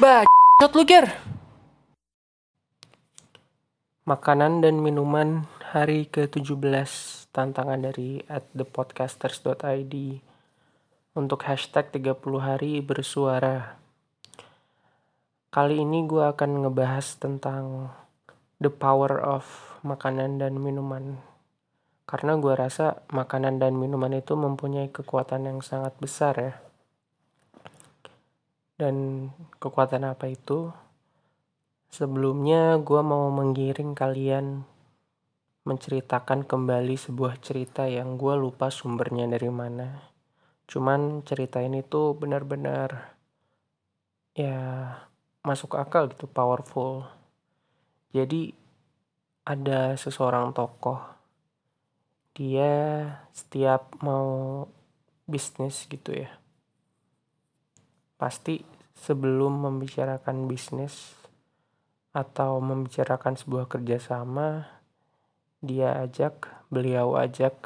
Bacot lu Ger. Makanan dan minuman hari ke-17 Tantangan dari at thepodcasters.id Untuk hashtag 30 hari bersuara. Kali ini gue akan ngebahas tentang The power of makanan dan minuman. Karena gue rasa makanan dan minuman itu mempunyai kekuatan yang sangat besar ya dan kekuatan apa itu? Sebelumnya gue mau menggiring kalian menceritakan kembali sebuah cerita yang gue lupa sumbernya dari mana. Cuman cerita ini tuh benar-benar ya masuk akal gitu, powerful. Jadi ada seseorang tokoh dia setiap mau bisnis gitu ya pasti sebelum membicarakan bisnis atau membicarakan sebuah kerjasama, dia ajak, beliau ajak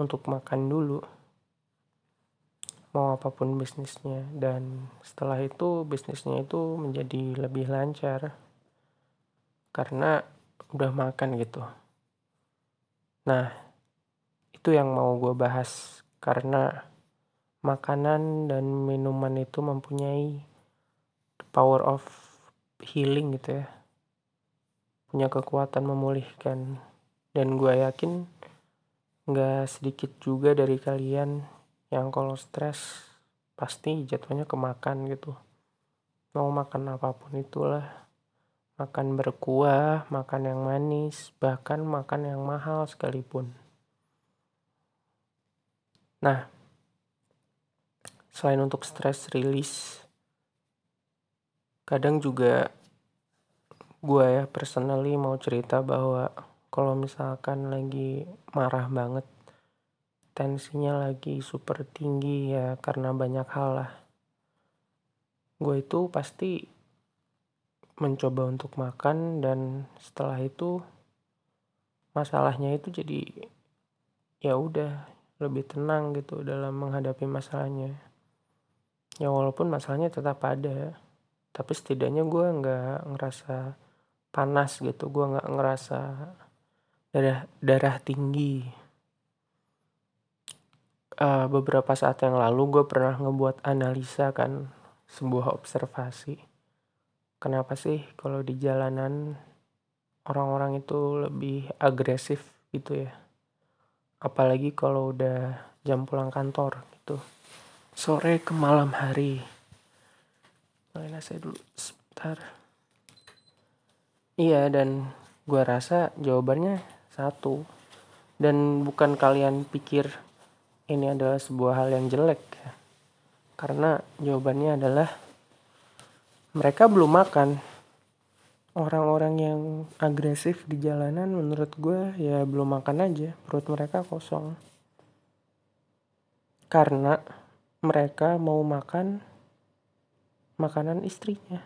untuk makan dulu. Mau apa pun bisnisnya, dan setelah itu bisnisnya itu menjadi lebih lancar karena udah makan gitu. Nah, itu yang mau gue bahas karena makanan dan minuman itu mempunyai power of healing gitu ya. Punya kekuatan memulihkan. Dan gue yakin nggak sedikit juga dari kalian yang kalau stres pasti jatuhnya kemakan gitu. Mau makan apa pun itulah. Makan berkuah makan yang manis bahkan makan yang mahal sekalipun. Nah selain untuk stress release kadang juga gue ya personally mau cerita bahwa kalau misalkan lagi marah banget tensinya lagi super tinggi ya karena banyak hal lah. Gue itu pasti mencoba untuk makan dan setelah itu masalahnya itu jadi ya udah lebih tenang gitu dalam menghadapi masalahnya ya walaupun masalahnya tetap ada tapi setidaknya gue nggak ngerasa panas gitu. Gue nggak ngerasa darah darah tinggi. Uh, beberapa saat yang lalu gue pernah ngebuat analisa kan sebuah observasi. Kenapa sih kalau di jalanan orang-orang itu lebih agresif gitu ya? Apalagi kalau udah jam pulang kantor gitu sore ke malam hari. Main saya dulu sebentar. Iya dan gue rasa jawabannya satu. Dan bukan kalian pikir ini adalah sebuah hal yang jelek ya. Karena jawabannya adalah mereka belum makan. Orang-orang yang agresif di jalanan menurut gue ya belum makan aja. Perut mereka kosong. Karena mereka mau makan makanan istrinya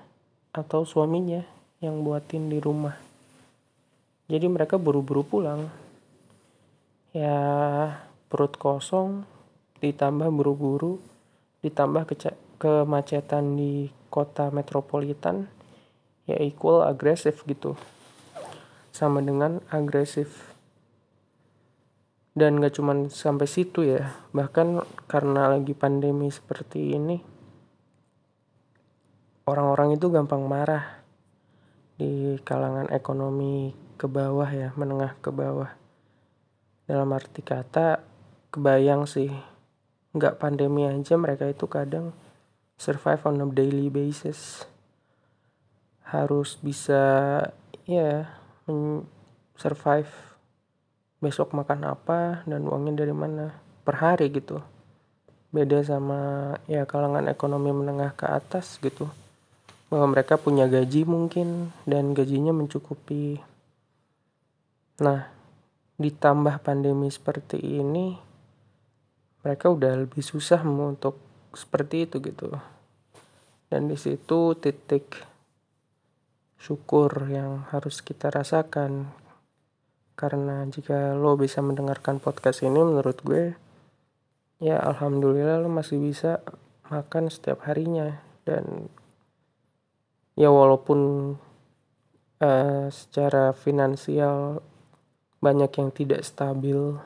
atau suaminya yang buatin di rumah. Jadi mereka buru-buru pulang. Ya perut kosong ditambah buru-buru ditambah ke kemacetan di kota metropolitan ya equal agresif gitu. Sama dengan agresif dan gak cuman sampai situ ya bahkan karena lagi pandemi seperti ini orang-orang itu gampang marah di kalangan ekonomi ke bawah ya menengah ke bawah. Dalam arti kata kebayang sih nggak pandemi aja mereka itu kadang survive on a daily basis. Harus bisa ya survive besok makan apa dan uangnya dari mana per hari gitu. Beda sama ya kalangan ekonomi menengah ke atas gitu. Bahwa mereka punya gaji mungkin dan gajinya mencukupi. Nah ditambah pandemi seperti ini mereka udah lebih susah untuk seperti itu gitu. Dan di situ titik syukur yang harus kita rasakan karena jika lo bisa mendengarkan podcast ini menurut gue ya alhamdulillah lo masih bisa makan setiap harinya. Dan ya walaupun uh, secara finansial banyak yang tidak stabil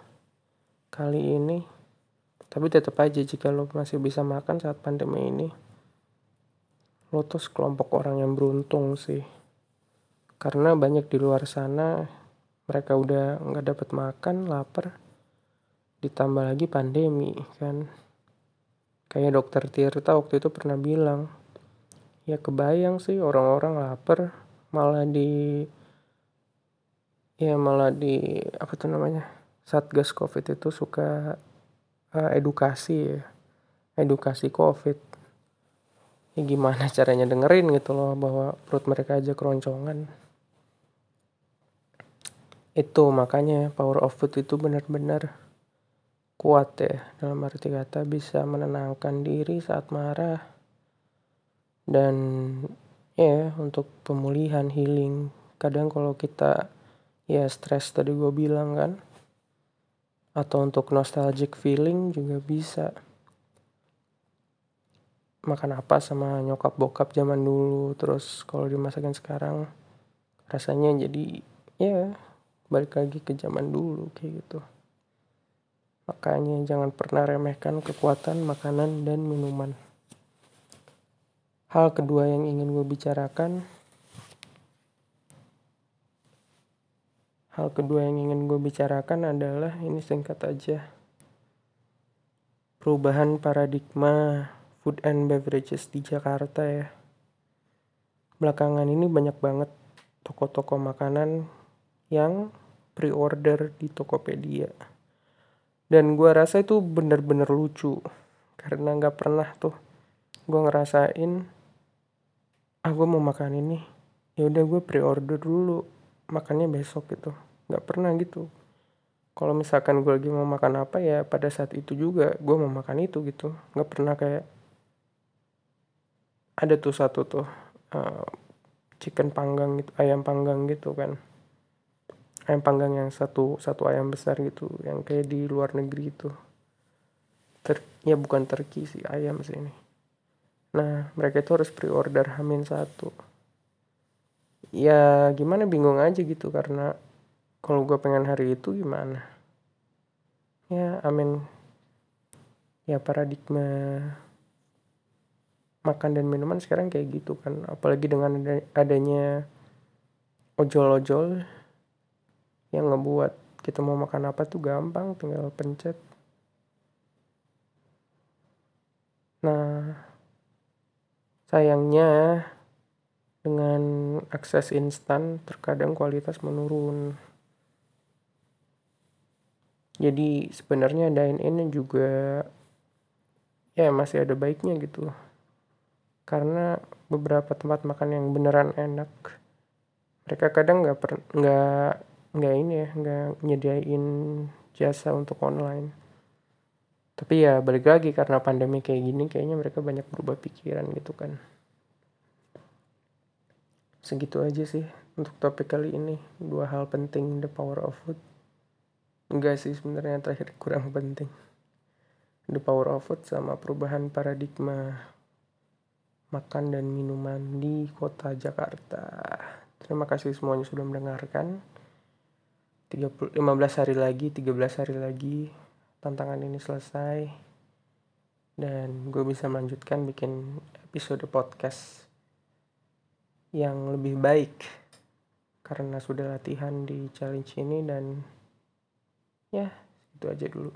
kali ini tapi tetap aja jika lo masih bisa makan saat pandemi ini lo tuh sekelompok orang yang beruntung sih. Karena banyak di luar sana mereka udah nggak dapat makan lapar ditambah lagi pandemi kan. Kayak dokter Tirta waktu itu pernah bilang ya kebayang sih orang-orang lapar malah di ya malah di apa tuh namanya satgas covid itu suka uh, edukasi ya edukasi covid. Ya gimana caranya dengerin gitu loh bahwa perut mereka aja keroncongan itu makanya power of food itu benar-benar kuat ya. Dalam arti kata bisa menenangkan diri saat marah. Dan ya untuk pemulihan healing. Kadang kalau kita ya stres tadi gue bilang kan atau untuk nostalgic feeling juga bisa. Makan apa sama nyokap bokap zaman dulu terus kalau dimasakin sekarang rasanya jadi ya balik lagi ke zaman dulu kayak gitu makanya jangan pernah remehkan kekuatan makanan dan minuman hal kedua yang ingin gue bicarakan Hal kedua yang ingin gue bicarakan adalah ini singkat aja. Perubahan paradigma food and beverages di Jakarta ya. Belakangan ini banyak banget toko-toko makanan yang pre-order di Tokopedia. Dan gue rasa itu bener-bener lucu. Karena gak pernah tuh gue ngerasain ah gue mau makan ini ya udah gue pre-order dulu makannya besok gitu nggak pernah gitu kalau misalkan gue lagi mau makan apa ya pada saat itu juga gue mau makan itu gitu nggak pernah kayak ada tuh satu tuh uh, chicken panggang gitu ayam panggang gitu kan ayam panggang yang satu satu ayam besar gitu yang kayak di luar negeri itu. Ter ya bukan terki sih ayam sih ini. Nah mereka itu harus pre-order hamin satu. Ya gimana bingung aja gitu karena kalau gue pengen hari itu gimana? Ya amin ya paradigma makan dan minuman sekarang kayak gitu kan. Apalagi dengan adanya ojol-ojol yang ngebuat kita mau makan apa tuh gampang tinggal pencet nah sayangnya dengan akses instan terkadang kualitas menurun. Jadi sebenarnya dine in juga ya masih ada baiknya gitu. Karena beberapa tempat makan yang beneran enak mereka kadang nggak nggak nggak ini ya nggak nyediain jasa untuk online. Tapi ya balik lagi karena pandemi kayak gini kayaknya mereka banyak berubah pikiran gitu kan. Segitu aja sih untuk topik kali ini. Dua hal penting the power of food. Enggak sih sebenarnya terakhir kurang penting. The power of food sama perubahan paradigma makan dan minuman di kota Jakarta. Terima kasih semuanya sudah mendengarkan 30, 15 hari lagi 13 hari lagi tantangan ini selesai dan gue bisa melanjutkan bikin episode podcast yang lebih baik karena sudah latihan di challenge ini dan ya itu aja dulu.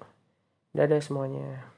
Dadah semuanya